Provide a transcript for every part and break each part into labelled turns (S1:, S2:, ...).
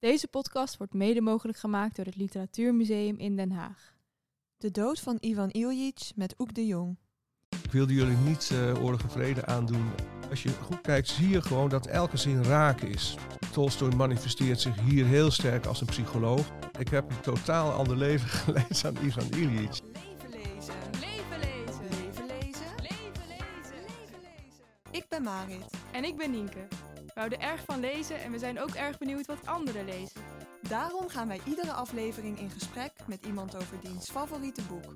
S1: Deze podcast wordt mede mogelijk gemaakt door het Literatuurmuseum in Den Haag.
S2: De dood van Ivan Iljic met Oek de Jong.
S3: Ik wilde jullie niet uh, oorlog en vrede aandoen. Als je goed kijkt, zie je gewoon dat elke zin raak is. Tolstoy manifesteert zich hier heel sterk als een psycholoog. Ik heb een totaal ander leven geleid aan Ivan Iljic.
S2: Leven lezen. Leven lezen. Leven lezen. Leven lezen. Leven lezen. Ik ben Marit.
S1: En ik ben Nienke. We houden erg van lezen en we zijn ook erg benieuwd wat anderen lezen.
S2: Daarom gaan wij iedere aflevering in gesprek met iemand over diens favoriete boek.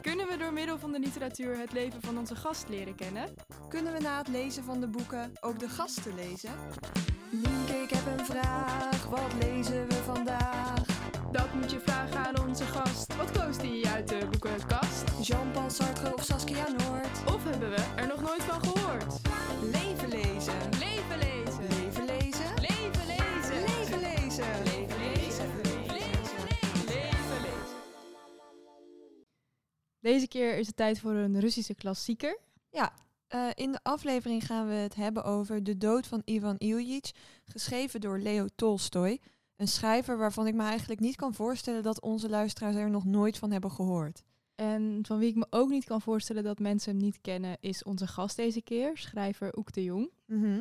S1: Kunnen we door middel van de literatuur het leven van onze gast leren kennen?
S2: Kunnen we na het lezen van de boeken ook de gasten lezen? Nienke, ik heb een vraag. Wat lezen we vandaag?
S1: Dat moet je vragen aan onze gast. Wat koos die uit de boekenkast?
S2: Jean-Paul Sartre of Saskia Noord?
S1: Of hebben we er nog nooit van gehoord? Deze keer is het tijd voor een Russische klassieker.
S2: Ja, eh, in de aflevering gaan we het hebben over de dood van Ivan Iljic, geschreven door Leo Tolstoy. Een schrijver waarvan ik me eigenlijk niet kan voorstellen dat onze luisteraars er nog nooit van hebben gehoord.
S1: En van wie ik me ook niet kan voorstellen dat mensen hem niet kennen, is onze gast deze keer, schrijver Oek de Jong.
S2: Mhm.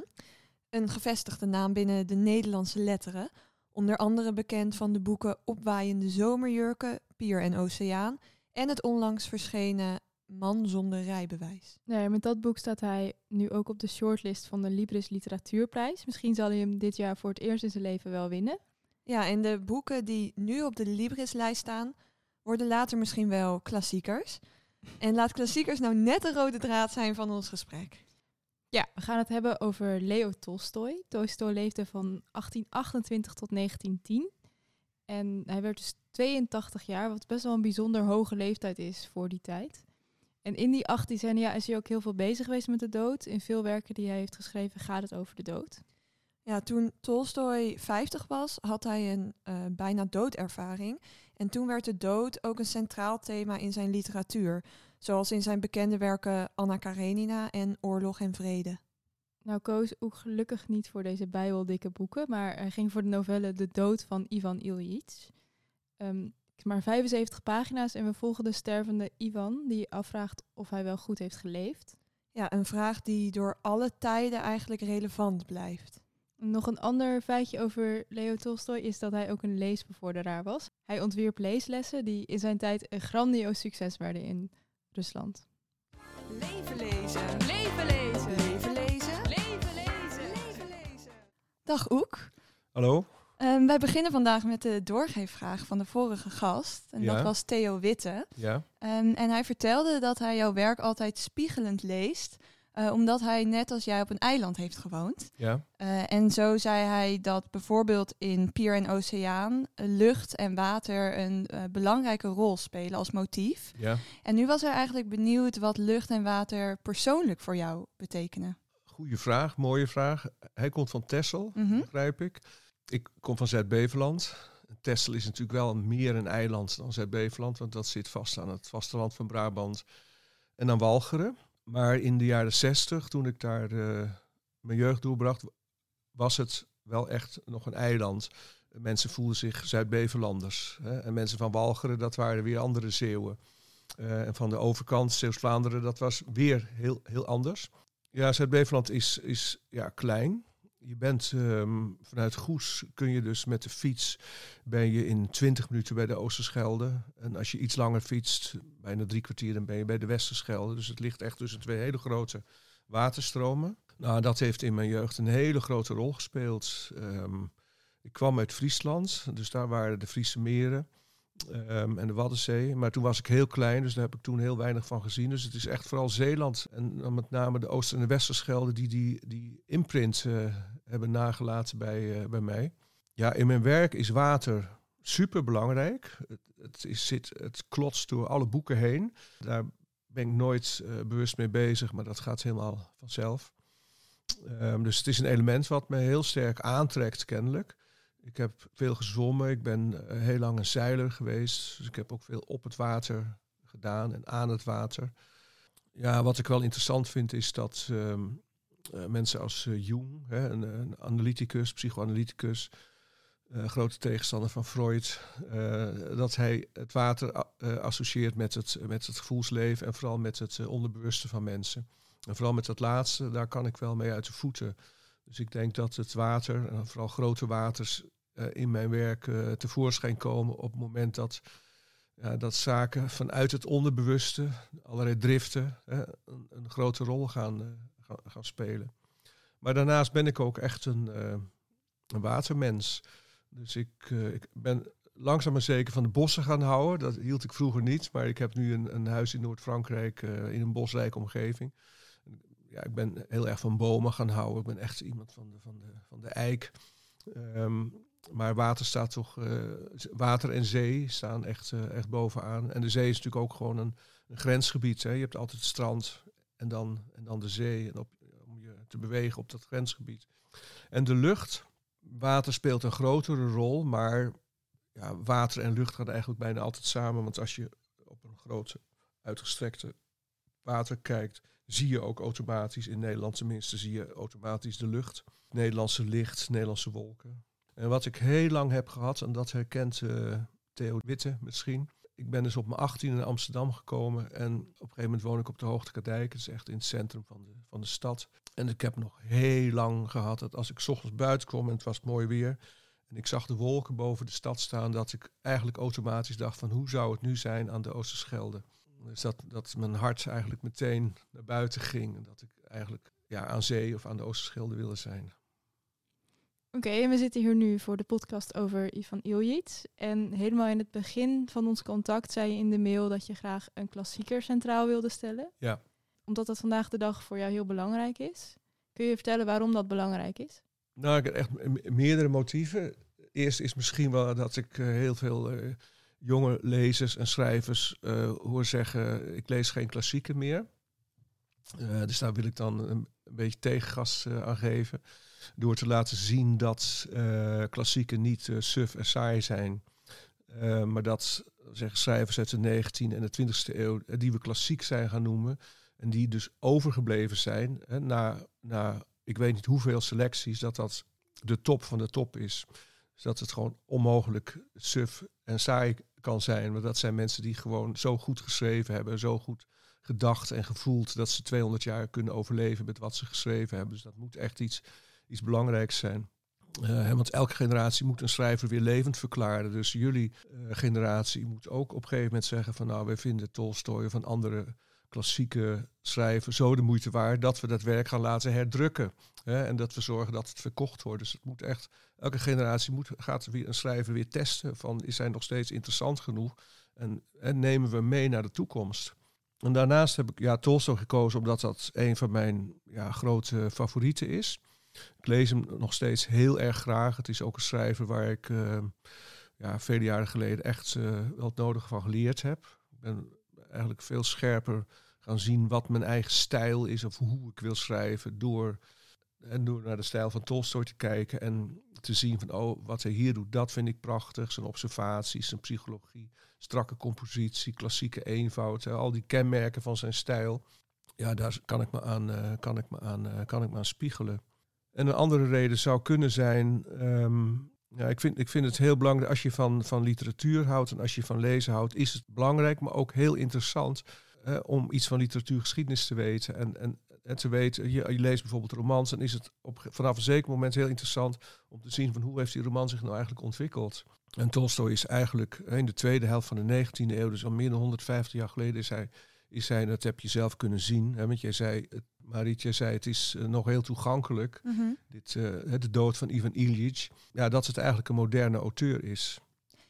S2: Een gevestigde naam binnen de Nederlandse letteren. Onder andere bekend van de boeken Opwaaiende Zomerjurken, Pier en Oceaan en het onlangs verschenen Man zonder rijbewijs.
S1: Nee, met dat boek staat hij nu ook op de shortlist van de Libris Literatuurprijs. Misschien zal hij hem dit jaar voor het eerst in zijn leven wel winnen.
S2: Ja, en de boeken die nu op de Libris-lijst staan, worden later misschien wel klassiekers. En laat klassiekers nou net de rode draad zijn van ons gesprek.
S1: Ja, we gaan het hebben over Leo Tolstoy. Tolstoy leefde van 1828 tot 1910. En hij werd dus 82 jaar, wat best wel een bijzonder hoge leeftijd is voor die tijd. En in die 18 decennia is hij ook heel veel bezig geweest met de dood. In veel werken die hij heeft geschreven gaat het over de dood.
S2: Ja, toen Tolstoy 50 was, had hij een uh, bijna doodervaring. En toen werd de dood ook een centraal thema in zijn literatuur. Zoals in zijn bekende werken Anna Karenina en Oorlog en Vrede.
S1: Nou koos ook gelukkig niet voor deze bijbeldikke boeken, maar hij ging voor de novelle De Dood van Ivan Iljic. Um, maar 75 pagina's en we volgen de stervende Ivan, die afvraagt of hij wel goed heeft geleefd.
S2: Ja, een vraag die door alle tijden eigenlijk relevant blijft.
S1: Nog een ander feitje over Leo Tolstoy is dat hij ook een leesbevorderaar was. Hij ontwierp leeslessen die in zijn tijd een grandioos succes werden in Rusland.
S2: Leven lezen.
S1: Leven lezen.
S2: Dag Oek.
S3: Hallo?
S2: Um, wij beginnen vandaag met de doorgeefvraag van de vorige gast. En
S3: Ja.
S2: dat was Theo Witte.
S3: Ja?
S2: Um, en hij vertelde dat hij jouw werk altijd spiegelend leest. uh, omdat hij net als jij op een eiland heeft gewoond.
S3: Ja?
S2: Uh, en zo zei hij dat bijvoorbeeld in Pier en Oceaan lucht en water een uh, belangrijke rol spelen als motief.
S3: Ja?
S2: En nu was hij eigenlijk benieuwd wat lucht en water persoonlijk voor jou betekenen.
S3: Goeie vraag, mooie vraag. Hij komt van Texel,
S2: Mhm.
S3: begrijp ik. Ik kom van Zuid-Beveland. Texel is natuurlijk wel meer een eiland dan Zuid-Beveland, want dat zit vast aan het vasteland van Brabant en aan Walcheren. Maar in de jaren zestig, toen ik daar uh, mijn jeugd doorbracht, was het wel echt nog een eiland. Mensen voelden zich Zuid-Bevelanders. Hè? En mensen van Walcheren, dat waren weer andere Zeeuwen. Uh, en van de overkant, Zeeuws-Vlaanderen, dat was weer heel, heel anders. Ja, Zuid-Beveland is, is ja, klein. Je bent um, vanuit Goes kun je dus met de fiets ben je in 20 minuten bij de Oosterschelde. En als je iets langer fietst, bijna drie kwartier, dan ben je bij de Westerschelde. Dus het ligt echt tussen twee hele grote waterstromen. Nou, dat heeft in mijn jeugd een hele grote rol gespeeld. Um, ik kwam uit Friesland, dus daar waren de Friese meren um, en de Waddenzee. Maar toen was ik heel klein, dus daar heb ik toen heel weinig van gezien. Dus het is echt vooral Zeeland en met name de Ooster- en de Westerschelde die die, die imprint uh, hebben nagelaten bij, uh, bij mij. Ja, in mijn werk is water super belangrijk. Het, het, is, zit, het klotst door alle boeken heen. Daar ben ik nooit uh, bewust mee bezig, maar dat gaat helemaal vanzelf. Um, dus het is een element wat me heel sterk aantrekt, kennelijk. Ik heb veel gezwommen. Ik ben uh, heel lang een zeiler geweest. Dus ik heb ook veel op het water gedaan en aan het water. Ja, wat ik wel interessant vind is dat um, uh, mensen als uh, Jung, hè, een, een, analyticus, psychoanalyticus, uh, grote tegenstander van Freud, dat hij het water associeert met het, met het gevoelsleven en vooral met het onderbewuste van mensen. En vooral met dat laatste, daar kan ik wel mee uit de voeten. Dus ik denk dat het water, en vooral grote waters, in mijn werk tevoorschijn komen op het moment dat dat zaken vanuit het onderbewuste, allerlei driften, een, een, grote rol gaan, uh, gaan, gaan, spelen. Maar daarnaast ben ik ook echt een, een watermens. Dus ik, ik ben langzaam maar zeker van de bossen gaan houden. Dat hield ik vroeger niet, maar ik heb nu een, een huis in Noord-Frankrijk in een bosrijke omgeving. Ja, ik ben heel erg van bomen gaan houden. Ik ben echt iemand van de, van de, van de eik. Um, maar water staat toch, uh, water en zee staan echt, uh, echt bovenaan. En de zee is natuurlijk ook gewoon een, een grensgebied. Hè. Je hebt altijd het strand en dan, en dan de zee en op, om je te bewegen op dat grensgebied. En de lucht, water speelt een grotere rol, maar ja, water en lucht gaan eigenlijk bijna altijd samen. Want als je op een grote, uitgestrekte water kijkt, zie je ook automatisch, in Nederland tenminste, zie je automatisch de lucht. Nederlandse licht, Nederlandse wolken. En wat ik heel lang heb gehad, en dat herkent uh, Theo Witte misschien. Ik ben dus op mijn 18 in Amsterdam gekomen en op een gegeven moment woon ik op de Hoogte Dijk. Dat is echt in het centrum van de, van de stad. En ik heb nog heel lang gehad dat als ik ochtends buiten kwam en het was mooi weer. En ik zag de wolken boven de stad staan, dat ik eigenlijk automatisch dacht van hoe zou het nu zijn aan de Oosterschelde. Dus dat, dat mijn hart eigenlijk meteen naar buiten ging. En dat ik eigenlijk ja, aan zee of aan de Oosterschelde wilde zijn.
S1: Oké, en we zitten hier nu voor de podcast over Ivan Iljits. En helemaal in het begin van ons contact zei je in de mail dat je graag een klassieker centraal wilde stellen.
S3: Ja.
S1: Omdat dat vandaag de dag voor jou heel belangrijk is. Kun je vertellen waarom dat belangrijk is?
S3: Nou, ik heb echt meerdere motieven. Eerst is misschien wel dat ik uh, heel veel uh, jonge lezers en schrijvers uh, hoor zeggen: ik lees geen klassieken meer. dus daar wil ik dan een, beetje tegengas aan geven. Door te laten zien dat klassieken niet suf en saai zijn. Maar dat zeggen schrijvers uit de 19e en de 20e eeuw, die we klassiek zijn gaan noemen. En die dus overgebleven zijn na, na ik weet niet hoeveel selecties, dat dat de top van de top is. Dus dat het gewoon onmogelijk suf en saai kan zijn. Maar dat zijn mensen die gewoon zo goed geschreven hebben, zo goed gedacht en gevoeld, dat ze 200 jaar kunnen overleven met wat ze geschreven hebben. Dus dat moet echt iets iets belangrijks zijn. Uh, want elke generatie moet een schrijver weer levend verklaren. Dus jullie uh, generatie moet ook op een gegeven moment zeggen van nou, wij vinden Tolstoy of een andere klassieke schrijver zo de moeite waard dat we dat werk gaan laten herdrukken. Hè, en dat we zorgen dat het verkocht wordt. Dus het moet echt, elke generatie moet, gaat weer een schrijver weer testen van is hij nog steeds interessant genoeg en, en nemen we mee naar de toekomst. En daarnaast heb ik ja, Tolstoy gekozen omdat dat een van mijn ja, grote favorieten is. Ik lees hem nog steeds heel erg graag. Het is ook een schrijver waar ik uh, ja, vele jaren geleden echt uh, wel het nodige van geleerd heb. Ik ben eigenlijk veel scherper gaan zien wat mijn eigen stijl is of hoe ik wil schrijven door, en door naar de stijl van Tolstoy te kijken en te zien van oh, wat hij hier doet, dat vind ik prachtig. Zijn observaties, zijn psychologie, strakke compositie, klassieke eenvoud, al die kenmerken van zijn stijl. Ja, daar kan ik me aan, uh, kan ik me aan, kan ik me aan spiegelen. En een andere reden zou kunnen zijn, ehm, ja, ik, vind, ik vind het heel belangrijk, als je van, van literatuur houdt en als je van lezen houdt, is het belangrijk, maar ook heel interessant om iets van literatuurgeschiedenis te weten. En, en, en te weten, je, je leest bijvoorbeeld romans, dan is het op, vanaf een zeker moment heel interessant om te zien van hoe heeft die roman zich nou eigenlijk ontwikkeld. En Tolstoy is eigenlijk in de tweede helft van de 19e eeuw, dus al meer dan 150 jaar geleden, is hij, is hij dat heb je zelf kunnen zien. Hè, want jij zei, Marietje zei, het is uh, nog heel toegankelijk. Mm -hmm. Dit, uh, de dood van Ivan Ilyich. Ja, dat het eigenlijk een moderne auteur is.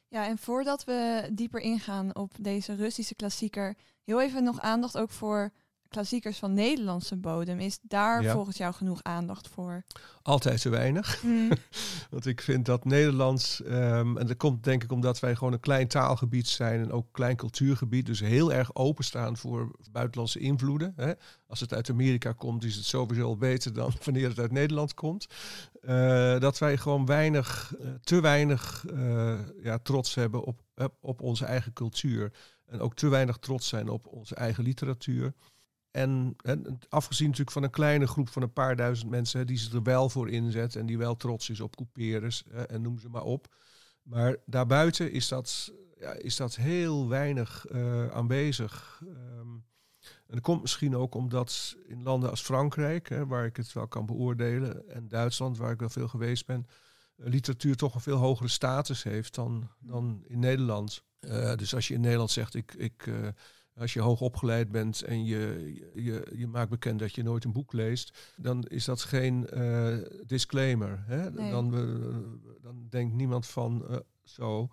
S2: Ja, en voordat we dieper ingaan op deze Russische klassieker, heel even nog aandacht ook voor klassiekers van Nederlandse bodem. Is daar ja. volgens jou genoeg aandacht voor?
S3: Altijd te weinig. Mm. Want ik vind dat Nederlands, um, en dat komt denk ik omdat wij gewoon een klein taalgebied zijn en ook een klein cultuurgebied, dus heel erg openstaan voor buitenlandse invloeden. Hè. Als het uit Amerika komt, is het sowieso al beter dan wanneer het uit Nederland komt. Uh, dat wij gewoon weinig, uh, te weinig uh, ja, trots hebben op, op onze eigen cultuur. En ook te weinig trots zijn op onze eigen literatuur. En, en, afgezien natuurlijk van een kleine groep van een paar duizend mensen die zich er wel voor inzet en die wel trots is op couperus en noem ze maar op. Maar daarbuiten is dat, ja, is dat heel weinig uh, aanwezig. Um, en dat komt misschien ook omdat in landen als Frankrijk, hè, waar ik het wel kan beoordelen, en Duitsland, waar ik wel veel geweest ben, literatuur toch een veel hogere status heeft dan, dan in Nederland. Uh, dus als je in Nederland zegt, ik, ik, uh, als je hoog opgeleid bent en je, je, je maakt bekend dat je nooit een boek leest, dan is dat geen uh, disclaimer. Hè? Nee. Dan, dan denkt niemand van zo.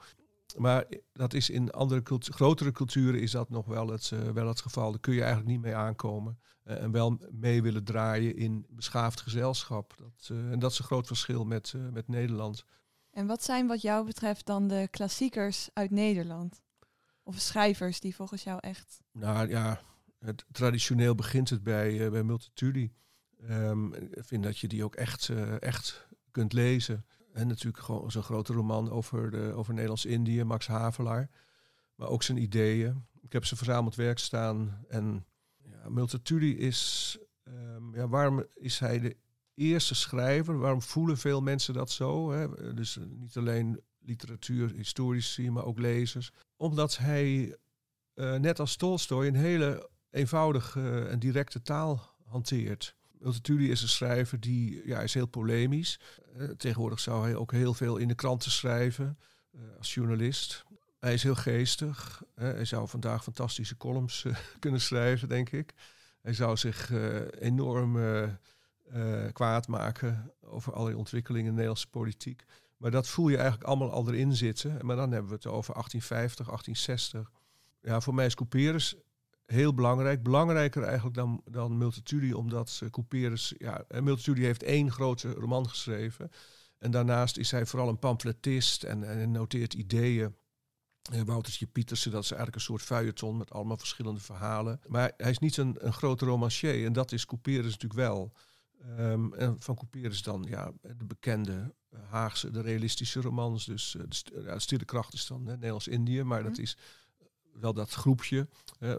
S3: Maar dat is in andere cultu grotere culturen is dat nog wel het, wel het geval. Daar kun je eigenlijk niet mee aankomen. En wel mee willen draaien in beschaafd gezelschap. Dat, en dat is een groot verschil met, met Nederland.
S2: En wat zijn wat jou betreft dan de klassiekers uit Nederland? Of schrijvers die volgens jou echt...
S3: Nou ja, het, traditioneel begint het bij, bij Multatuli. Um, ik vind dat je die ook echt, echt kunt lezen. En natuurlijk gewoon zo'n grote roman over, de, over Nederlands-Indië, Max Havelaar. Maar ook zijn ideeën. Ik heb ze verzameld werk staan. En ja, Multatuli is... Um, ja, waarom is hij de eerste schrijver? Waarom voelen veel mensen dat zo? Hè? Dus niet alleen literatuur, historici, maar ook lezers. Omdat hij, uh, net als Tolstoy, een hele eenvoudige en directe taal hanteert. Multatuli is een schrijver die ja, is heel polemisch. Uh, tegenwoordig zou hij ook heel veel in de kranten schrijven uh, als journalist. Hij is heel geestig. hij zou vandaag fantastische columns kunnen schrijven, denk ik. Hij zou zich enorm kwaad maken over allerlei ontwikkelingen in de Nederlandse politiek. Maar dat voel je eigenlijk allemaal al erin zitten. Maar dan hebben we het over 1850, 1860. Ja, voor mij is Couperus heel belangrijk. Belangrijker eigenlijk dan, dan Multatuli, omdat Couperus... Ja, eh, Multatuli heeft één grote roman geschreven. En daarnaast is hij vooral een pamfletist en, en noteert ideeën. Uh, Woutertje Pietersen, dat is eigenlijk een soort feuilleton met allemaal verschillende verhalen. Maar hij is niet een, een grote romancier en dat is Couperus natuurlijk wel. Um, en van Couperus dan ja, de bekende Haagse, de realistische romans. Dus uh, de, ja, Stille Kracht is dan Nederlands-Indië, maar dat mhm. is wel dat groepje. Uh,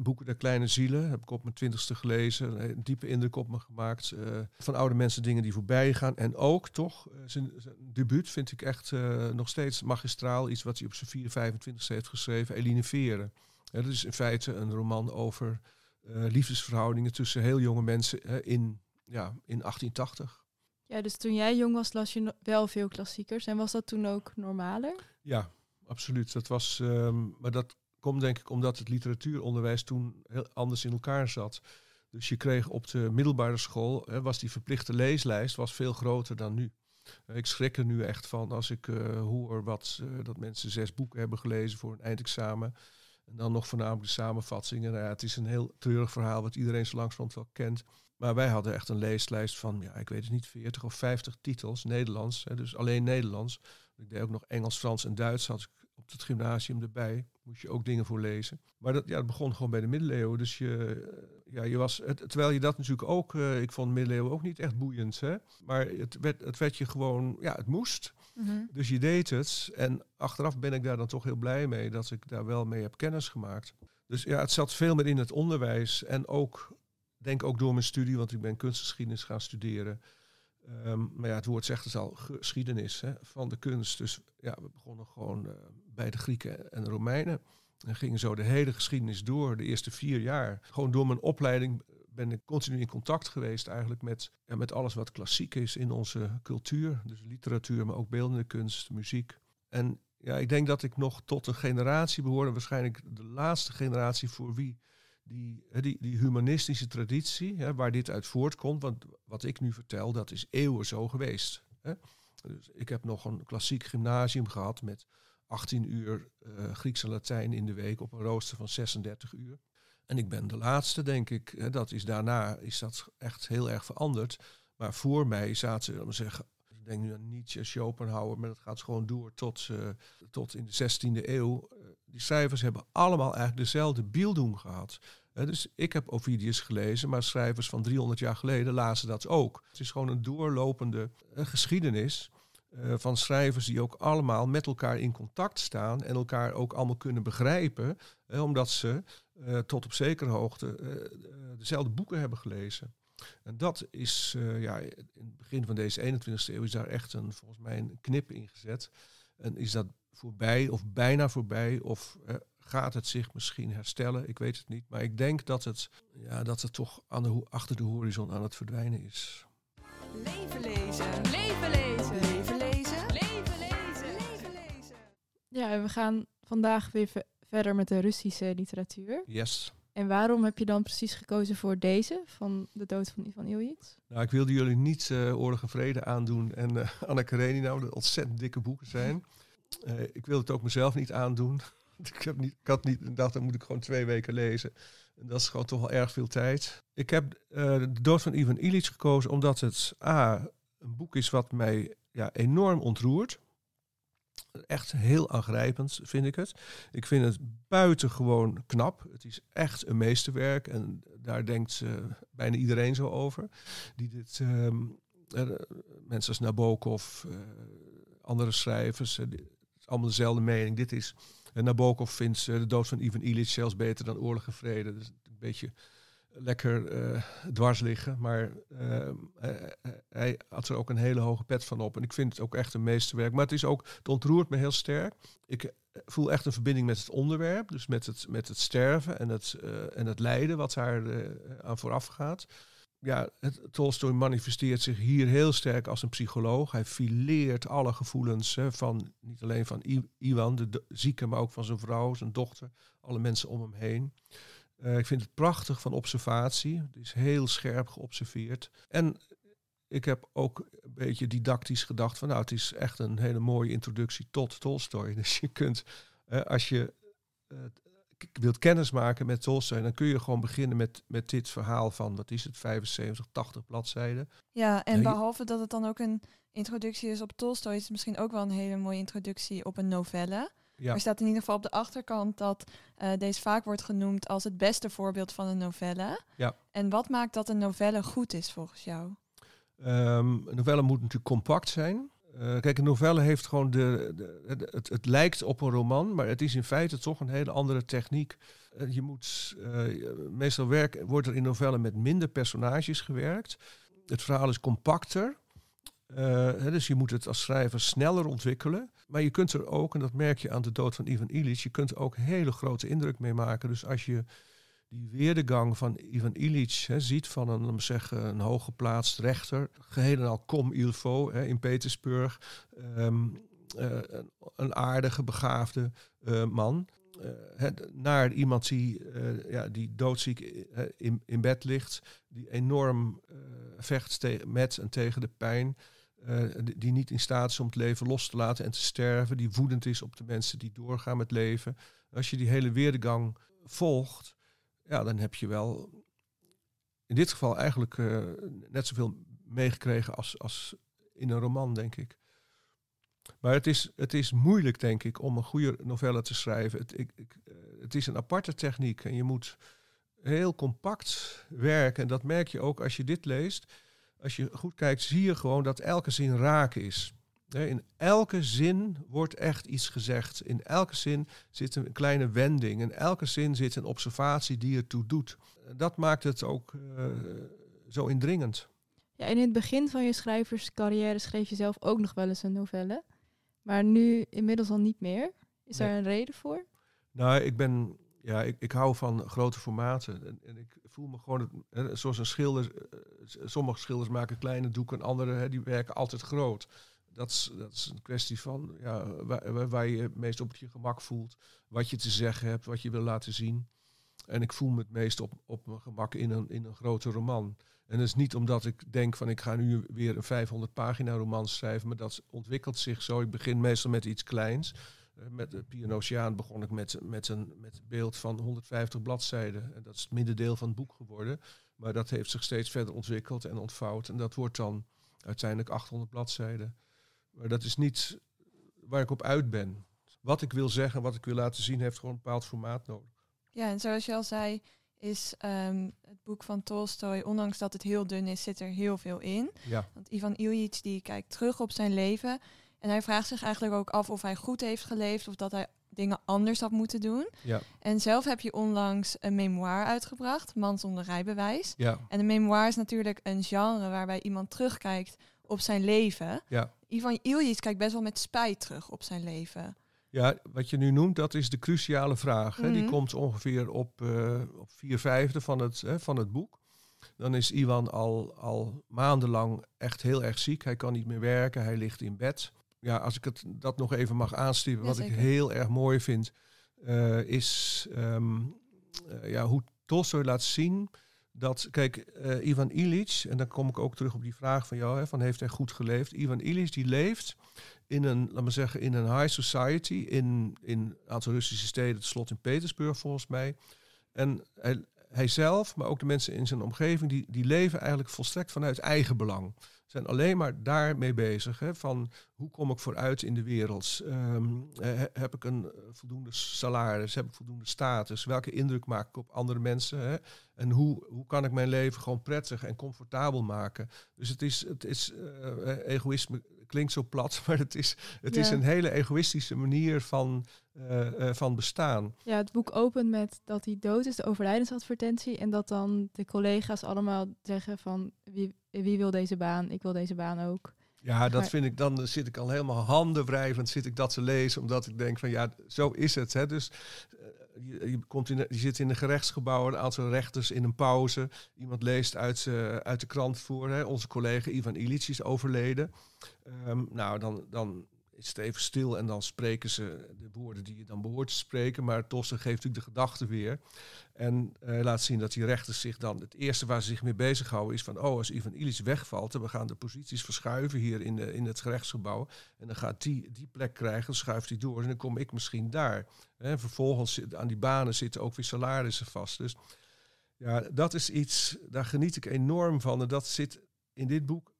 S3: boeken der kleine zielen heb ik op mijn twintigste gelezen. Een diepe indruk op me gemaakt. Uh, van oude mensen dingen die voorbij gaan. En ook toch, zijn, zijn, debuut vind ik echt nog steeds magistraal. Iets wat hij op zijn 4, 25 heeft geschreven. Eline Veren. dat is in feite een roman over liefdesverhoudingen tussen heel jonge mensen in, ja, in 1880.
S1: Ja, dus toen jij jong was, las je wel veel klassiekers. En was dat toen ook normaler?
S3: Ja, absoluut. Dat was, um, maar dat komt denk ik omdat het literatuuronderwijs toen heel anders in elkaar zat. Dus je kreeg op de middelbare school, hè, was die verplichte leeslijst was veel groter dan nu. Ik schrik er nu echt van als ik uh, hoor wat, uh, dat mensen zes boeken hebben gelezen voor een eindexamen. En dan nog voornamelijk de samenvattingen. Nou ja, het is een heel treurig verhaal wat iedereen zo langzamerhand wel kent. Maar wij hadden echt een leeslijst van, ja, ik weet het niet, 40 of 50 titels, Nederlands. Hè, dus alleen Nederlands. Ik deed ook nog Engels, Frans en Duits had ik op het gymnasium erbij. Moest je ook dingen voor lezen. Maar dat, ja, dat begon gewoon bij de middeleeuwen. Dus je, eh, ja, je was, het, terwijl je dat natuurlijk ook, uh, ik vond middeleeuwen ook niet echt boeiend. Hè? Maar het werd, het werd je gewoon, ja, het moest. Mhm. Dus je deed het. En achteraf ben ik daar dan toch heel blij mee dat ik daar wel mee heb kennis gemaakt. Dus ja, het zat veel meer in het onderwijs. En ook, denk ook door mijn studie, want ik ben kunstgeschiedenis gaan studeren. Um, maar ja, het woord zegt het al, geschiedenis hè, van de kunst. Dus ja, we begonnen gewoon uh, bij de Grieken en Romeinen. En gingen zo de hele geschiedenis door, de eerste vier jaar. Gewoon door mijn opleiding ben ik continu in contact geweest eigenlijk met, met alles wat klassiek is in onze cultuur. Dus literatuur, maar ook beeldende kunst, muziek. En ja, ik denk dat ik nog tot een generatie behoorde, waarschijnlijk de laatste generatie voor wie die, die, die humanistische traditie, hè, waar dit uit voortkomt, want wat ik nu vertel, dat is eeuwen zo geweest. Hè. Dus ik heb nog een klassiek gymnasium gehad met 18 uur uh, Grieks en Latijn in de week op een rooster van 36 uur. En ik ben de laatste, denk ik. Hè, dat is daarna is dat echt heel erg veranderd. Maar voor mij zaten, om zeggen, ik denk nu aan Nietzsche, Schopenhauer, maar dat gaat gewoon door tot, uh, tot in de 16e eeuw. Die schrijvers hebben allemaal eigenlijk dezelfde beelddoen gehad. Dus ik heb Ovidius gelezen, maar schrijvers van 300 jaar geleden lazen dat ook. Het is gewoon een doorlopende geschiedenis uh, van schrijvers die ook allemaal met elkaar in contact staan en elkaar ook allemaal kunnen begrijpen, omdat ze eh, tot op zekere hoogte eh, dezelfde boeken hebben gelezen. En dat is, ja, in het begin van deze 21ste eeuw is daar echt een, volgens mij een knip in gezet. En is dat voorbij of bijna voorbij? Of gaat het zich misschien herstellen? Ik weet het niet. Maar ik denk dat het, ja, dat het toch aan de, achter de horizon aan het verdwijnen is.
S2: Leven lezen. Leven lezen. Leven lezen. Leven lezen.
S1: Leven lezen. Ja, en we gaan vandaag weer verder met de Russische literatuur.
S3: Yes.
S1: En waarom heb je dan precies gekozen voor deze, van de dood van Ivan Ilyich?
S3: Nou, ik wilde jullie niet uh, Oorlog en Vrede aandoen en uh, Anna Karenina, dat ontzettend dikke boeken zijn. Uh, ik wilde het ook mezelf niet aandoen. ik, heb niet, ik had niet dacht, dan moet ik gewoon twee weken lezen. En dat is gewoon toch wel erg veel tijd. Ik heb de dood van Ivan Ilyich gekozen omdat het A, een boek is wat mij ja, enorm ontroert. Echt heel aangrijpend vind ik het. Ik vind het buitengewoon knap. Het is echt een meesterwerk en daar denkt uh, bijna iedereen zo over. Die dit, uh, mensen als Nabokov, andere schrijvers, allemaal dezelfde mening. Dit is, Nabokov vindt de dood van Ivan Illich zelfs beter dan Oorlog en Vrede. Is een beetje lekker uh, dwars liggen. Maar uh, hij had er ook een hele hoge pet van op. En ik vind het ook echt een meesterwerk. Maar het is ook, het ontroert me heel sterk. Ik voel echt een verbinding met het onderwerp. Dus met het, met het sterven en het, en het lijden wat daar aan vooraf gaat. Ja, het, Tolstoy manifesteert zich hier heel sterk als een psycholoog. Hij fileert alle gevoelens hè, van, niet alleen van Iwan, de, zieke, maar ook van zijn vrouw, zijn dochter, alle mensen om hem heen. Uh, ik vind het prachtig van observatie. Het is heel scherp geobserveerd. En ik heb ook een beetje didactisch gedacht van nou, het is echt een hele mooie introductie tot Tolstoy. Dus je kunt, als je wilt kennismaken met Tolstoy, dan kun je gewoon beginnen met, met dit verhaal van, wat is het, 75, 80 bladzijden.
S2: Ja, en behalve dat het dan ook een introductie is op Tolstoy, is het misschien ook wel een hele mooie introductie op een novelle. Ja. Er staat in ieder geval op de achterkant dat uh, deze vaak wordt genoemd als het beste voorbeeld van een novelle. Ja. En wat maakt dat een novelle goed is volgens jou?
S3: Um, een novelle moet natuurlijk compact zijn. Uh, kijk, een novelle heeft gewoon de, de, het, het, lijkt op een roman, maar het is in feite toch een hele andere techniek. Uh, je moet, meestal werk, wordt er in novellen met minder personages gewerkt. Het verhaal is compacter. dus je moet het als schrijver sneller ontwikkelen. Maar je kunt er ook, en dat merk je aan de dood van Ivan Illich, je kunt er ook hele grote indruk mee maken. Dus als je die weerdegang van Ivan Illich hè, ziet van een, zeggen, een hooggeplaatst rechter, geheel en al hè, in Petersburg, um, uh, een aardige, begaafde uh, man, uh, naar iemand die, ja, die doodziek in, in bed ligt, die enorm vecht met en tegen de pijn. Uh, die niet in staat is om het leven los te laten en te sterven, die woedend is op de mensen die doorgaan met leven. Als je die hele weergang volgt, ja, dan heb je wel in dit geval eigenlijk uh, net zoveel meegekregen als, als in een roman, denk ik. Maar het is, het is moeilijk, denk ik, om een goede novelle te schrijven. Het, ik, ik, uh, het is een aparte techniek en je moet heel compact werken. En dat merk je ook als je dit leest als je goed kijkt, zie je gewoon dat elke zin raak is. In elke zin wordt echt iets gezegd. In elke zin zit een kleine wending. In elke zin zit een observatie die ertoe doet. Dat maakt het ook uh, zo indringend.
S1: Ja, in het begin van je schrijverscarrière schreef je zelf ook nog wel eens een novelle. Maar nu inmiddels al niet meer. Is daar een reden voor?
S3: Nou, ik ben ja, ik, ik hou van grote formaten. En, en ik voel me gewoon, hè, zoals een schilder, eh, sommige schilders maken kleine doeken, anderen hè, die werken altijd groot. Dat is, dat is een kwestie van ja, waar, je het meest op je gemak voelt, wat je te zeggen hebt, wat je wil laten zien. En ik voel me het meest op, op mijn gemak in een, in een grote roman. En dat is niet omdat ik denk van ik ga nu weer een 500 pagina roman schrijven, maar dat ontwikkelt zich zo. Ik begin meestal met iets kleins. Eh, met de Pianociaan begon ik met, met, een, met beeld van 150 bladzijden. En dat is het middendeel van het boek geworden. Maar dat heeft zich steeds verder ontwikkeld en ontvouwd. En dat wordt dan uiteindelijk 800 bladzijden. Maar dat is niet waar ik op uit ben. Wat ik wil zeggen, wat ik wil laten zien, heeft gewoon een bepaald formaat nodig.
S2: Ja, en zoals je al zei, is um, het boek van Tolstoy, ondanks dat het heel dun is, zit er heel veel in. Ja. Want Ivan Ilyich die kijkt terug op zijn leven en hij vraagt zich eigenlijk ook af of hij goed heeft geleefd of dat hij dingen anders had moeten doen.
S3: Ja,
S2: En zelf heb je onlangs een memoir uitgebracht, Man zonder rijbewijs.
S3: ja,
S2: En een memoir is natuurlijk een genre waarbij iemand terugkijkt op zijn leven.
S3: ja.
S2: Ivan Iljic kijkt best wel met spijt terug op zijn leven.
S3: Ja, wat je nu noemt, dat is de cruciale vraag. Hè. Die
S2: Mhm.
S3: komt ongeveer op, eh, op vier vijfde van het, hè, van het boek. Dan is Iwan al, al maandenlang echt heel erg ziek. Hij kan niet meer werken, hij ligt in bed. Ja, als ik het, dat nog even mag aanstippen, wat ik heel erg mooi vind, eh, is eh, ja, hoe Tolstoy laat zien dat, kijk, eh, Ivan Illich, en dan kom ik ook terug op die vraag van jou, hè, van heeft hij goed geleefd? Ivan Illich die leeft in een, laat maar zeggen, in een high society in, in een aantal Russische steden, het slot in Petersburg volgens mij. En hij, hij zelf, maar ook de mensen in zijn omgeving, die, die leven eigenlijk volstrekt vanuit eigen belang. Zijn alleen maar daarmee bezig. Hè, van hoe kom ik vooruit in de wereld? Ehm, eh, heb ik een eh, voldoende salaris? Heb ik voldoende status? Welke indruk maak ik op andere mensen? Hè? En hoe, hoe kan ik mijn leven gewoon prettig en comfortabel maken? Dus het is, het is eh, eh, egoïsme klinkt zo plat, maar het is, het is een hele egoïstische manier van, van bestaan.
S1: Ja, het boek opent met dat hij dood is, de overlijdensadvertentie. En dat dan de collega's allemaal zeggen van wie, wie wil deze baan? Ik wil deze baan ook.
S3: Ja, dat vind ik, dan zit ik al helemaal handenwrijvend, zit ik dat te lezen, omdat ik denk van ja, zo is het. Hè. Dus eh, je, je, komt in, je zit in een gerechtsgebouw, een aantal rechters in een pauze. Iemand leest uit, eh, uit de krant voor, hè. onze collega Ivan Illich is overleden. Ehm, nou, dan, dan is het even stil en dan spreken ze de woorden die je dan behoort te spreken. Maar Tossen geeft natuurlijk de gedachte weer. En eh, laat zien dat die rechters zich dan... Het eerste waar ze zich mee bezighouden is van... Oh, als Ivan Illich wegvalt, en we gaan de posities verschuiven hier in, de, in het gerechtsgebouw. En dan gaat die die plek krijgen, dan schuift hij door en dan kom ik misschien daar. En vervolgens zit, aan die banen zitten ook weer salarissen vast. Dus ja, dat is iets, daar geniet ik enorm van. En dat zit in dit boek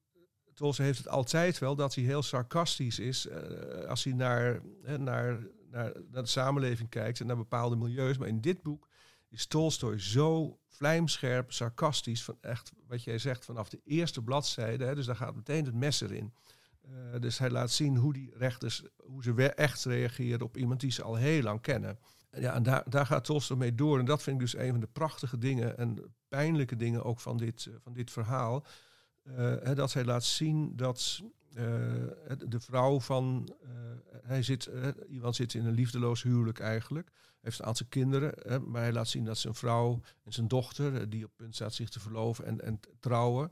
S3: Tolstoy heeft het altijd wel dat hij heel sarcastisch is eh, als hij naar, naar, naar, naar de samenleving kijkt en naar bepaalde milieus. Maar in dit boek is Tolstoy zo vlijmscherp, sarcastisch, van echt wat jij zegt vanaf de eerste bladzijde. Hè, dus daar gaat meteen het mes erin. Eh, dus hij laat zien hoe die rechters, hoe ze echt reageren op iemand die ze al heel lang kennen. En Ja, en daar, daar gaat Tolstoy mee door. En dat vind ik dus een van de prachtige dingen en pijnlijke dingen ook van dit, eh, van dit verhaal. Eh, dat hij laat zien dat eh, de vrouw van. eh, hij zit, iemand zit in een liefdeloos huwelijk eigenlijk. Heeft een aantal kinderen. Maar hij laat zien dat zijn vrouw en zijn dochter, die op punt staat zich te verloven en, en trouwen.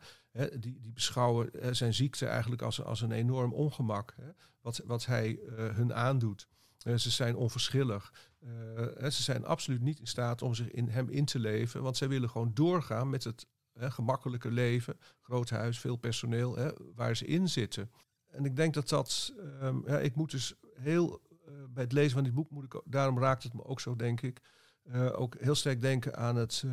S3: Die, die beschouwen zijn ziekte eigenlijk als, als een enorm ongemak. Wat, wat hij hun aandoet. Ze zijn onverschillig. Ze zijn absoluut niet in staat om zich in hem in te leven. Want zij willen gewoon doorgaan met het hè, gemakkelijke leven. Groot huis, veel personeel, hè, waar ze in zitten. En ik denk dat dat... ehm, ja, ik moet dus heel... eh, bij het lezen van dit boek moet ik... Daarom raakt het me ook zo, denk ik. eh, ook heel sterk denken aan het...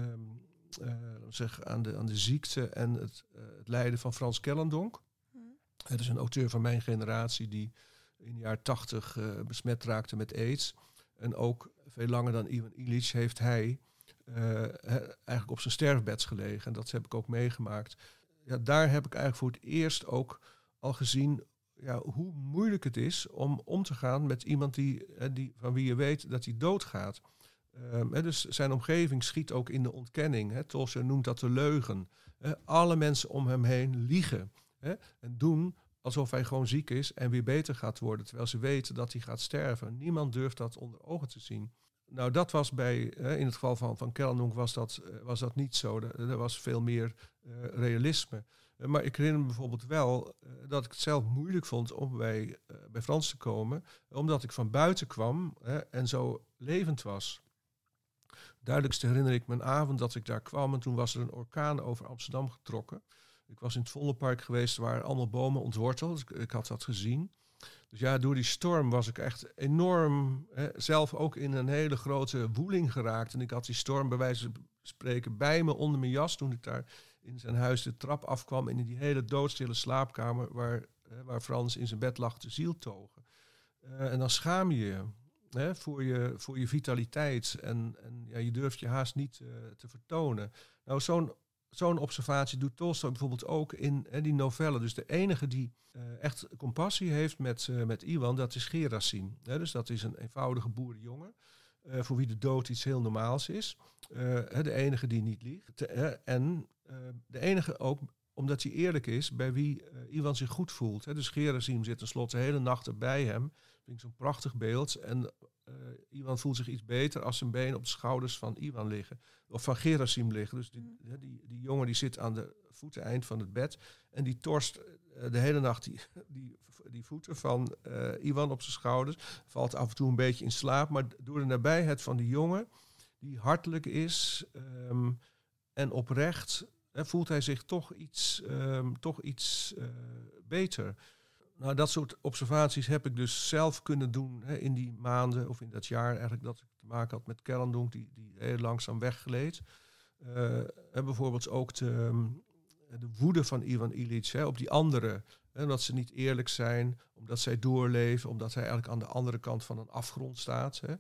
S3: laten we zeggen, aan, de, aan de ziekte en het, eh, het lijden van Frans Kellendonk. Het is een auteur van mijn generatie die in de jaren tachtig besmet raakte met aids. En ook veel langer dan Ivan Illich heeft hij eigenlijk op zijn sterfbed gelegen. En dat heb ik ook meegemaakt. Ja, daar heb ik eigenlijk voor het eerst ook al gezien ja, hoe moeilijk het is om om te gaan met iemand die, eh, die, van wie je weet dat hij doodgaat. Ehm, dus zijn omgeving schiet ook in de ontkenning. Hè. Noemt dat de leugen. Alle mensen om hem heen liegen. En doen alsof hij gewoon ziek is en weer beter gaat worden, terwijl ze weten dat hij gaat sterven. Niemand durft dat onder ogen te zien. Nou, dat was bij, in het geval van, van Kellendonk was dat, eh, was dat niet zo. Er, was veel meer eh, realisme. Eh, maar ik herinner me bijvoorbeeld wel dat ik het zelf moeilijk vond om bij, bij Frans te komen, omdat ik van buiten kwam hè, en zo levend was. Duidelijkste herinner ik me een avond dat ik daar kwam en toen was er een orkaan over Amsterdam getrokken. Ik was in het Vondelpark geweest waar allemaal bomen ontworteld. Ik, ik had dat gezien. Dus ja, door die storm was ik echt enorm, hè, zelf ook in een hele grote woeling geraakt. En ik had die storm bij wijze van spreken bij me onder mijn jas toen ik daar in zijn huis de trap afkwam in die hele doodstille slaapkamer waar, hè, waar Frans in zijn bed lag te zieltogen. Eh, en dan schaam je je hè, voor je voor je vitaliteit en, en ja, je durft je haast niet eh, te vertonen. Nou, zo'n zo'n observatie doet Tolstoy bijvoorbeeld ook in die novelle. Dus de enige die echt compassie heeft met, met Iwan, dat is Gerasim. dus dat is een eenvoudige boerenjongen. voor wie de dood iets heel normaals is. de enige die niet liegt. en de enige ook omdat hij eerlijk is bij wie Iwan zich goed voelt. Hè. Dus Gerasim zit tenslotte de hele nacht bij hem. Vind ik zo'n prachtig beeld. En uh, Iwan voelt zich iets beter als zijn benen op de schouders van Iwan liggen. Of van Gerasim liggen. Dus die, mm. die, die jongen die zit aan de voeteneind van het bed. En die torst uh, de hele nacht die, die, die voeten van uh, Iwan op zijn schouders. Valt af en toe een beetje in slaap. Maar door de nabijheid van die jongen, die hartelijk is um, en oprecht, voelt hij zich toch iets, um, toch iets beter. Nou, dat soort observaties heb ik dus zelf kunnen doen hè, in die maanden of in dat jaar eigenlijk dat ik te maken had met Kerandonk, die, die heel langzaam weggeleed. Uh, en bijvoorbeeld ook de, ehm, de woede van Ivan Illich hè, op die anderen. Hè, dat ze niet eerlijk zijn, omdat zij doorleven, omdat hij eigenlijk aan de andere kant van een afgrond staat. Hè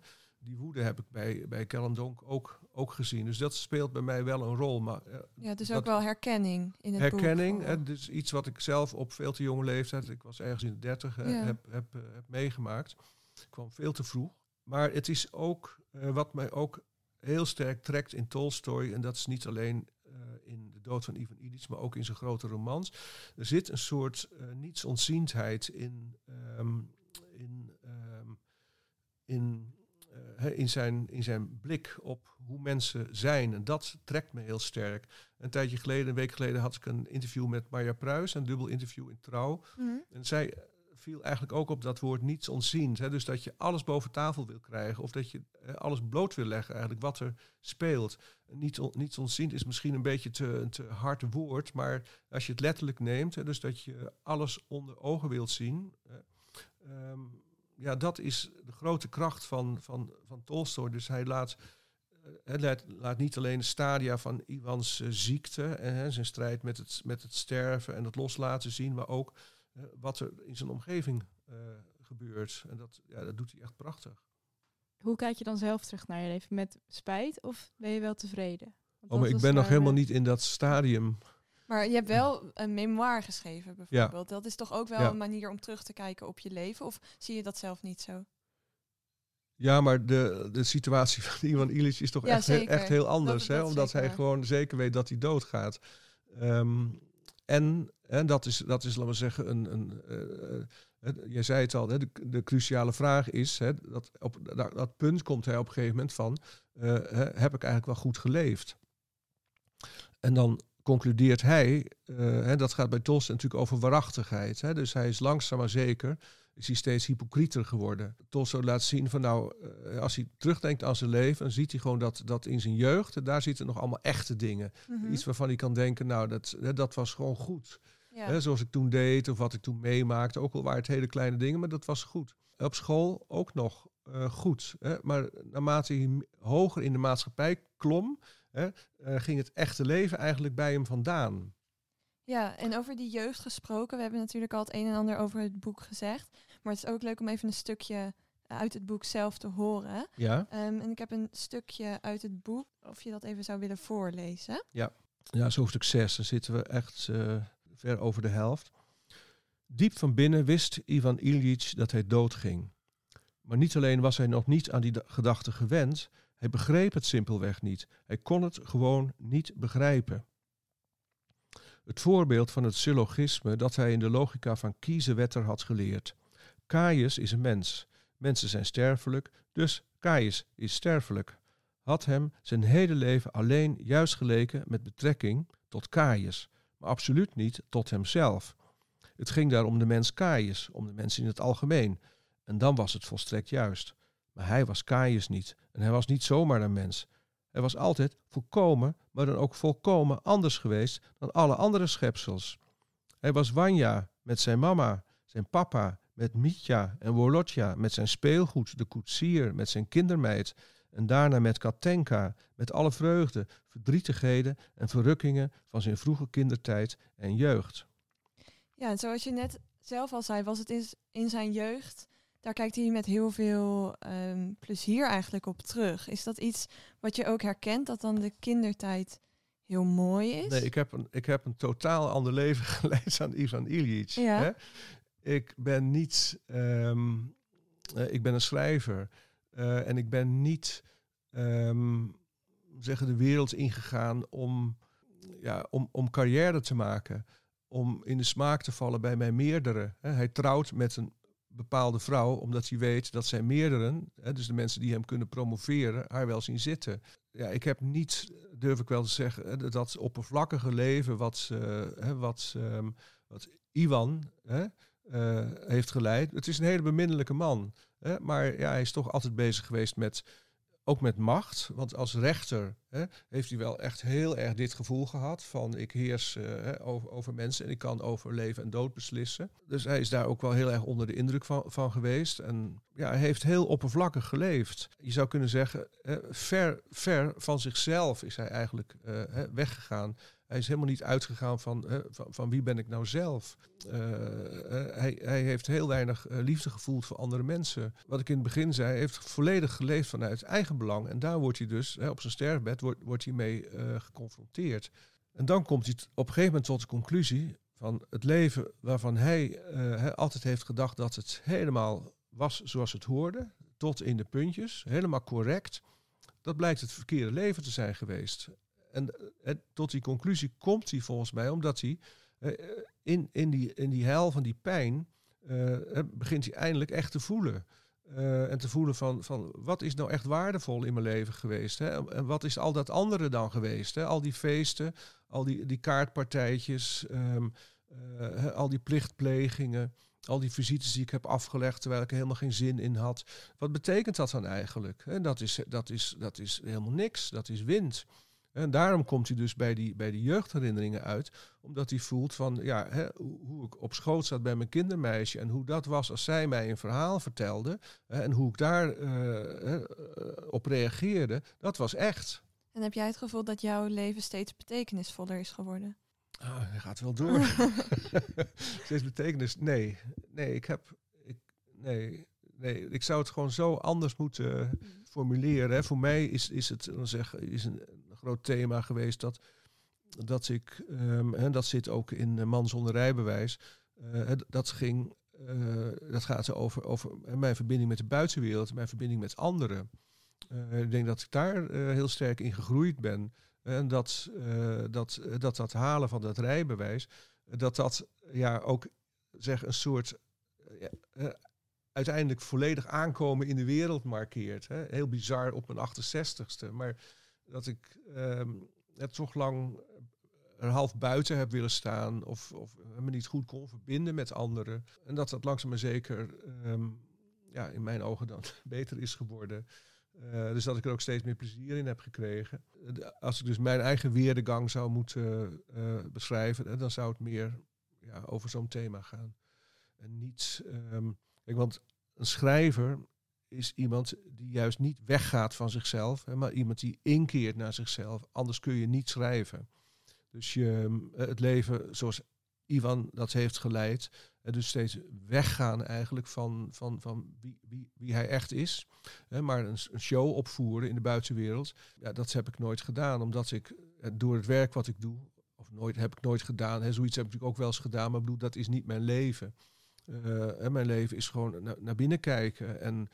S3: die woede heb ik bij, bij Donk ook, ook gezien. Dus dat speelt bij mij wel een rol. Maar, uh,
S2: ja, dus ook wel herkenning in het
S3: herkenning, boek. Dus iets wat ik zelf op veel te jonge leeftijd, ik was ergens in de dertig, heb, heb, uh, heb meegemaakt. Ik kwam veel te vroeg. Maar het is ook uh, wat mij ook heel sterk trekt in Tolstoy, en dat is niet alleen in De Dood van Ivan Illich, maar ook in zijn grote romans. Er zit een soort nietsontziendheid in, um, in, um, in in, zijn, in zijn blik op hoe mensen zijn. En dat trekt me heel sterk. Een tijdje geleden, een week geleden, had ik een interview met Marja Pruis, een dubbel interview in Trouw. Mhm. En zij viel eigenlijk ook op dat woord niets ontziend. Hè? Dus dat je alles boven tafel wil krijgen of dat je alles bloot wil leggen, eigenlijk wat er speelt. Niet on, niets ontziend is misschien een beetje te, een te hard woord, maar als je het letterlijk neemt, hè, dus dat je alles onder ogen wilt zien. Uh, ja, dat is de grote kracht van, van, van Tolstoy. Dus hij laat, uh, laat, laat, niet alleen de stadia van Iwans uh, ziekte en zijn strijd met het, met het sterven en het loslaten zien, maar ook uh, wat er in zijn omgeving gebeurt. En dat, ja, dat doet hij echt prachtig.
S1: Hoe kijk je dan zelf terug naar je leven? Met spijt of ben je wel tevreden?
S3: oh, maar ik ben nog helemaal niet in dat stadium.
S2: Maar je hebt wel een memoir geschreven, bijvoorbeeld. Dat is toch ook wel een manier om terug te kijken op je leven? Of zie je dat zelf niet zo?
S3: Ja, maar de, de situatie van Ivan Illich is toch echt, echt heel anders. hè? Omdat hij gewoon zeker weet dat hij doodgaat. Um, en, en dat is, dat is, laten we zeggen, een. een uh, je zei het al, hè, de, de cruciale vraag is, hè, dat op dat, dat, punt komt hij op een gegeven moment van, uh, heb ik eigenlijk wel goed geleefd? En dan concludeert hij, uh, hè, dat gaat bij Tolstoy natuurlijk over waarachtigheid. Hè, dus hij is langzaam maar zeker, is hij steeds hypocrieter geworden. Tolstoy laat zien van nou, uh, als hij terugdenkt aan zijn leven, dan ziet hij gewoon dat, dat in zijn jeugd, daar zitten nog allemaal echte dingen. Mhm. Iets waarvan hij kan denken, nou, dat, hè, dat was gewoon goed. Ja. Hè, zoals ik toen deed of wat ik toen meemaakte, ook al waren het hele kleine dingen, maar dat was goed. Op school ook nog uh, goed. Hè, maar naarmate hij hoger in de maatschappij klom, hè, uh, ging het echte leven eigenlijk bij hem vandaan.
S2: Ja, en over die jeugd gesproken, we hebben natuurlijk al het een en ander over het boek gezegd. Maar het is ook leuk om even een stukje uit het boek zelf te horen.
S3: Ja.
S2: Um, en ik heb een stukje uit het boek, of je dat even zou willen voorlezen.
S3: Ja, ja zo hoofdstuk 6, dan zitten we echt uh, ver over de helft. Diep van binnen wist Ivan Ilyich dat hij doodging. Maar niet alleen was hij nog niet aan die gedachte gewend, hij begreep het simpelweg niet. Hij kon het gewoon niet begrijpen. Het voorbeeld van het syllogisme dat hij in de logica van Kiezenwetter had geleerd. Caius is een mens. Mensen zijn sterfelijk, dus Caius is sterfelijk. Had hem zijn hele leven alleen juist geleken met betrekking tot Caius, maar absoluut niet tot hemzelf. Het ging daar om de mens Caius, om de mensen in het algemeen. En dan was het volstrekt juist. Maar hij was Caius niet. En hij was niet zomaar een mens. Hij was altijd volkomen, maar dan ook volkomen anders geweest dan alle andere schepsels. Hij was Wanja met zijn mama, zijn papa, met Mitja en Wolotja, met zijn speelgoed, de koetsier, met zijn kindermeid. En daarna met Katenka, met alle vreugde, verdrietigheden en verrukkingen van zijn vroege kindertijd en jeugd.
S2: Ja, en zoals je net zelf al zei, was het in zijn jeugd daar kijkt hij met heel veel um, plezier eigenlijk op terug. Is dat iets wat je ook herkent, dat dan de kindertijd heel mooi is?
S3: Nee, ik heb een, ik heb een totaal ander leven geleid dan Ivan Iljic.
S2: Ja.
S3: Hè? Ik ben niet... ehm, eh, ik ben een schrijver. Eh, en ik ben niet ehm, zeggen, de wereld ingegaan om, ja, om, om carrière te maken. Om in de smaak te vallen bij mijn meerdere. Hè. Hij trouwt met een bepaalde vrouw, omdat hij weet dat zijn meerderen, hè, dus de mensen die hem kunnen promoveren, haar wel zien zitten. Ja, ik heb niet, durf ik wel te zeggen, dat oppervlakkige leven wat, eh, hè, wat, ehm, wat Iwan hè, eh, heeft geleid. Het is een hele beminnelijke man. Hè, maar ja, hij is toch altijd bezig geweest met, ook met macht. Want als rechter hè, heeft hij wel echt heel erg dit gevoel gehad van ik heers eh, over, over mensen en ik kan over leven en dood beslissen. Dus hij is daar ook wel heel erg onder de indruk van, van geweest. En ja, hij heeft heel oppervlakkig geleefd. Je zou kunnen zeggen, hè, ver, ver van zichzelf is hij eigenlijk eh, hè, weggegaan. Hij is helemaal niet uitgegaan van, van, van wie ben ik nou zelf. Eh, hij, hij heeft heel weinig eh, liefde gevoeld voor andere mensen. Wat ik in het begin zei, hij heeft volledig geleefd vanuit eigen belang. En daar wordt hij dus, op zijn sterfbed, wordt, wordt hij mee geconfronteerd. En dan komt hij op een gegeven moment tot de conclusie van het leven waarvan hij altijd heeft gedacht dat het helemaal was zoals het hoorde, tot in de puntjes, helemaal correct. Dat blijkt het verkeerde leven te zijn geweest. En eh, tot die conclusie komt hij volgens mij omdat hij eh, in, in, die, in die hel van die pijn eh, eh, begint hij eindelijk echt te voelen. Eh, en te voelen van, van wat is nou echt waardevol in mijn leven geweest? Hè? En- wat is al dat andere dan geweest? Hè? Al die feesten, al die, die kaartpartijtjes, ehm, eh, al die plichtplegingen, al die visites die ik heb afgelegd terwijl ik er helemaal geen zin in had. Wat betekent dat dan eigenlijk? Hè? Dat, is, dat, is, dat is helemaal niks, dat is wind. En daarom komt hij dus bij die, bij die jeugdherinneringen uit, omdat hij voelt van ja, hè, hoe, ik op schoot zat bij mijn kindermeisje en hoe dat was als zij mij een verhaal vertelde hè, en hoe ik daar eh, eh, op reageerde, dat was echt.
S2: En heb jij het gevoel dat jouw leven steeds betekenisvoller is geworden?
S3: Ah, hij gaat wel door. Steeds betekenis. Nee, nee, ik heb. Ik, nee, nee, ik zou het gewoon zo anders moeten formuleren. Hè. Voor mij is, is het dan zeg, is een groot thema geweest dat, dat ik. ehm, en dat zit ook in eh, Man zonder rijbewijs. eh, dat ging. eh, dat gaat over, over mijn verbinding met de buitenwereld, mijn verbinding met anderen. Ik denk dat ik daar heel sterk in gegroeid ben. En dat, dat, dat dat halen van dat rijbewijs, dat dat ja, ook zeg, een soort uiteindelijk volledig aankomen in de wereld markeert. Hè. Heel bizar op mijn 68ste. Maar dat ik ehm, het toch lang er half buiten heb willen staan of, of me niet goed kon verbinden met anderen. En dat dat langzaam maar zeker ehm, ja, in mijn ogen dan beter is geworden. Eh, dus dat ik er ook steeds meer plezier in heb gekregen. Eh, Als ik dus mijn eigen weerdegang zou moeten eh, beschrijven, eh, dan zou het meer ja, over zo'n thema gaan. En niet, ehm, want een schrijver is iemand die juist niet weggaat van zichzelf, hè, maar iemand die inkeert naar zichzelf. Anders kun je niet schrijven. Dus je, eh, het leven zoals Ivan dat heeft geleid, eh, dus steeds weggaan eigenlijk van, van, van wie, wie, wie hij echt is. Hè, maar een, show opvoeren in de buitenwereld, ja, dat heb ik nooit gedaan. Omdat ik eh, door het werk wat ik doe, of nooit heb ik nooit gedaan, hè, zoiets heb ik ook wel eens gedaan, maar bedoel, dat is niet mijn leven. Eh, en mijn leven is gewoon na- naar binnen kijken en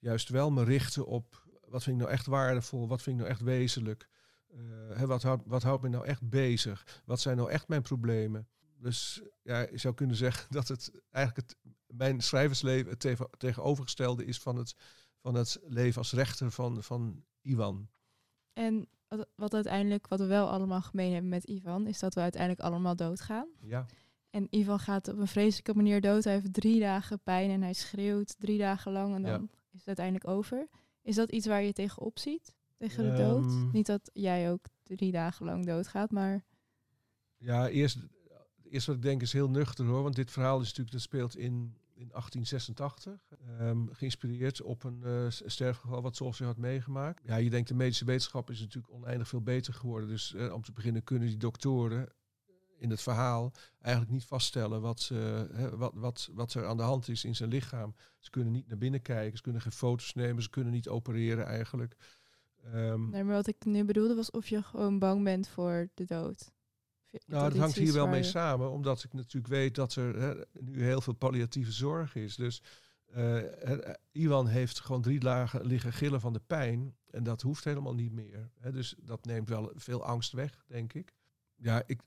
S3: juist wel me richten op wat vind ik nou echt waardevol, wat vind ik nou echt wezenlijk. Eh, wat, houdt, wat houdt me nou echt bezig? Wat zijn nou echt mijn problemen? Dus ja, je zou kunnen zeggen dat het eigenlijk het, mijn schrijversleven het tegen- tegenovergestelde is van het, van het leven als rechter van, van Iwan.
S1: En wat, wat uiteindelijk, wat we wel allemaal gemeen hebben met Ivan, is dat we uiteindelijk allemaal doodgaan.
S3: Ja.
S1: En Ivan gaat op een vreselijke manier dood. Hij heeft drie dagen pijn en hij schreeuwt drie dagen lang en
S3: Ja.
S1: Is het uiteindelijk over. Is dat iets waar je tegenop ziet? Tegen de dood?
S3: Ehm.
S1: Niet dat jij ook drie dagen lang doodgaat, maar
S3: Ja, eerst, eerst wat ik denk is heel nuchter hoor. Want dit verhaal is natuurlijk, dat speelt in, in 1886. ehm, geïnspireerd op een s- sterfgeval wat Solskjaer had meegemaakt. Ja, je denkt de medische wetenschap is natuurlijk oneindig veel beter geworden. Dus eh, om te beginnen kunnen die doktoren in het verhaal eigenlijk niet vaststellen wat, ze, hè, wat, wat, wat er aan de hand is in zijn lichaam. Ze kunnen niet naar binnen kijken, ze kunnen geen foto's nemen, ze kunnen niet opereren eigenlijk. Ehm,
S1: Nee, maar wat ik nu bedoelde was of je gewoon bang bent voor de dood.
S3: Nou, dat hangt hier wel mee
S1: je-
S3: samen, omdat ik natuurlijk weet dat er hè, nu heel veel palliatieve zorg is. Dus eh, Iwan heeft gewoon drie dagen liggen gillen van de pijn en dat hoeft helemaal niet meer. Hè. Dus dat neemt wel veel angst weg, denk ik. Ja, ik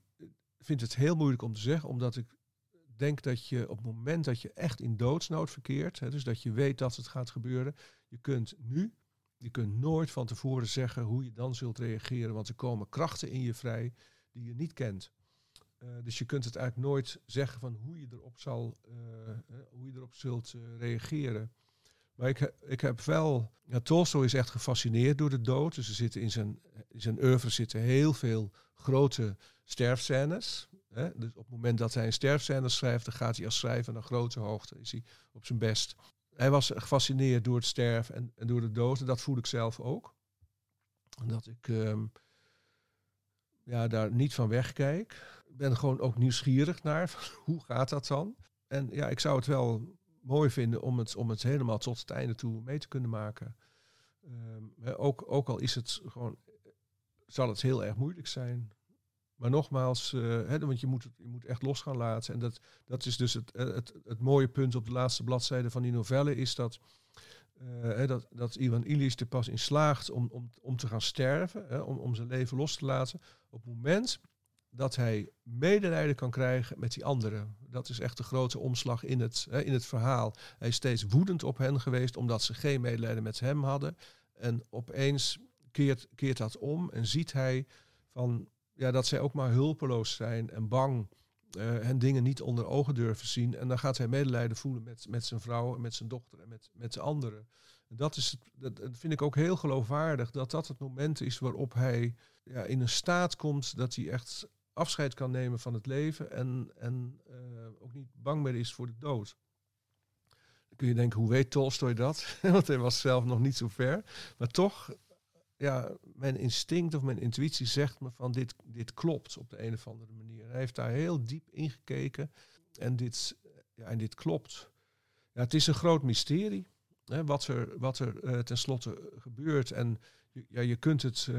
S3: vind het heel moeilijk om te zeggen, omdat ik denk dat je op het moment dat je echt in doodsnood verkeert, hè, dus dat je weet dat het gaat gebeuren, je kunt nu, je kunt nooit van tevoren zeggen hoe je dan zult reageren, want er komen krachten in je vrij die je niet kent. Eh, dus je kunt het eigenlijk nooit zeggen van hoe je erop zal, eh, hoe je erop zult eh, reageren. Maar ik, ik heb wel, ja, is echt gefascineerd door de dood. Dus er zitten in zijn, in zijn oeuvre zitten heel veel grote sterfscènes. Hè? Dus op het moment dat hij een sterfscène schrijft, dan gaat hij als schrijver naar grote hoogte. Is hij op zijn best. Hij was gefascineerd door het sterven en, door de dood. En dat voel ik zelf ook. Dat ik ehm, ja, daar niet van wegkijk. Ik ben gewoon ook nieuwsgierig naar hoe gaat dat dan? En ja, ik zou het wel mooi vinden om het, om het helemaal tot het einde toe mee te kunnen maken. Ehm, ook, ook al is het gewoon, zal het heel erg moeilijk zijn. Maar nogmaals, eh, want je moet, je moet echt los gaan laten. En dat, dat is dus het, eh, het, het mooie punt op de laatste bladzijde van die novelle, is dat, hè, dat, dat Ivan Illich er pas in slaagt om, om, om te gaan sterven, om, om zijn leven los te laten, op het moment dat hij medelijden kan krijgen met die anderen. Dat is echt de grote omslag in het, in het verhaal. Hij is steeds woedend op hen geweest omdat ze geen medelijden met hem hadden. En opeens keert, keert dat om en ziet hij van, ja, dat zij ook maar hulpeloos zijn en bang eh en dingen niet onder ogen durven zien. En dan gaat hij medelijden voelen met, met zijn vrouw en met zijn dochter en met, met de anderen. En dat, is het, dat, dat vind ik ook heel geloofwaardig, dat dat het moment is waarop hij ja, in een staat komt dat hij echt afscheid kan nemen van het leven en, en eh, ook niet bang meer is voor de dood. Dan kun je denken, hoe weet Tolstoy dat? Want hij was zelf nog niet zo ver. Maar toch, ja, mijn instinct of mijn intuïtie zegt me van dit, dit klopt op de een of andere manier. Hij heeft daar heel diep ingekeken en dit, ja, en dit klopt. Ja, het is een groot mysterie hè, wat er, wat er eh, tenslotte gebeurt. En ja, je kunt het eh,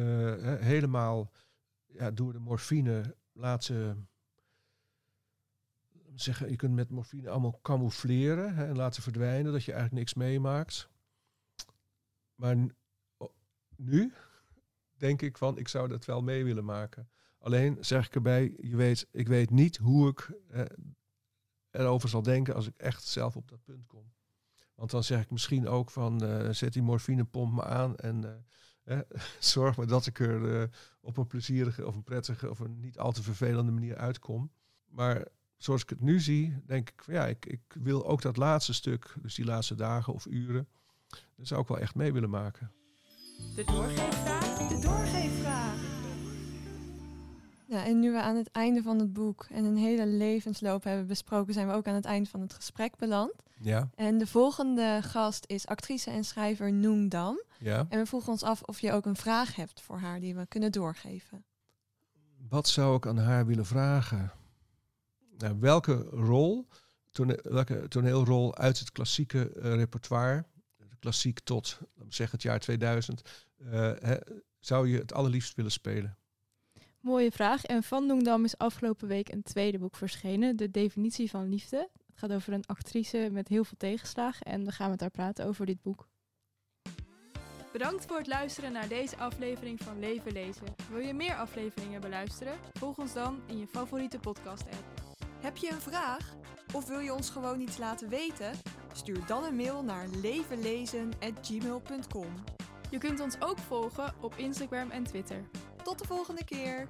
S3: helemaal ja, door de morfine laten zeggen, je kunt met morfine allemaal camoufleren hè, en laten verdwijnen, dat je eigenlijk niks meemaakt. Maar nu denk ik van, ik zou dat wel mee willen maken. Alleen zeg ik erbij, je weet, ik weet niet hoe ik eh, erover zal denken als ik echt zelf op dat punt kom. Want dan zeg ik misschien ook van, eh, zet die morfinepomp me aan en eh, zorg maar dat ik er op een plezierige of een prettige of een niet al te vervelende manier uitkom. Maar zoals ik het nu zie, denk ik van ja, ik, ik wil ook dat laatste stuk, dus die laatste dagen of uren, dat zou ik wel echt mee willen maken.
S1: De doorgeefvraag.
S2: De doorgeefvraag. Ja, en nu we aan het einde van het boek en een hele levensloop hebben besproken, zijn we ook aan het einde van het gesprek beland.
S3: Ja,
S2: En de volgende gast is actrice en schrijver Noem Dam.
S3: ja.
S2: En we vroegen ons af of je ook een vraag hebt voor haar die we kunnen doorgeven.
S3: Wat zou ik aan haar willen vragen? Nou, welke rol, tone- welke toneelrol uit het klassieke eh, repertoire, klassiek tot zeggen, het jaar 2000, eh, hè, zou je het allerliefst willen spelen?
S1: Mooie vraag. En van Noemdam is afgelopen week een tweede boek verschenen. De definitie van liefde. Het gaat over een actrice met heel veel tegenslagen. En we gaan met haar praten over dit boek. Bedankt voor het luisteren naar deze aflevering van Leven Lezen. Wil je meer afleveringen beluisteren? Volg ons dan in je favoriete podcast-app.
S2: Heb je een vraag? Of wil je ons gewoon iets laten weten? Stuur dan een mail naar levenlezen.gmail.com.
S1: Je kunt ons ook volgen op Instagram en Twitter.
S2: Tot de volgende keer!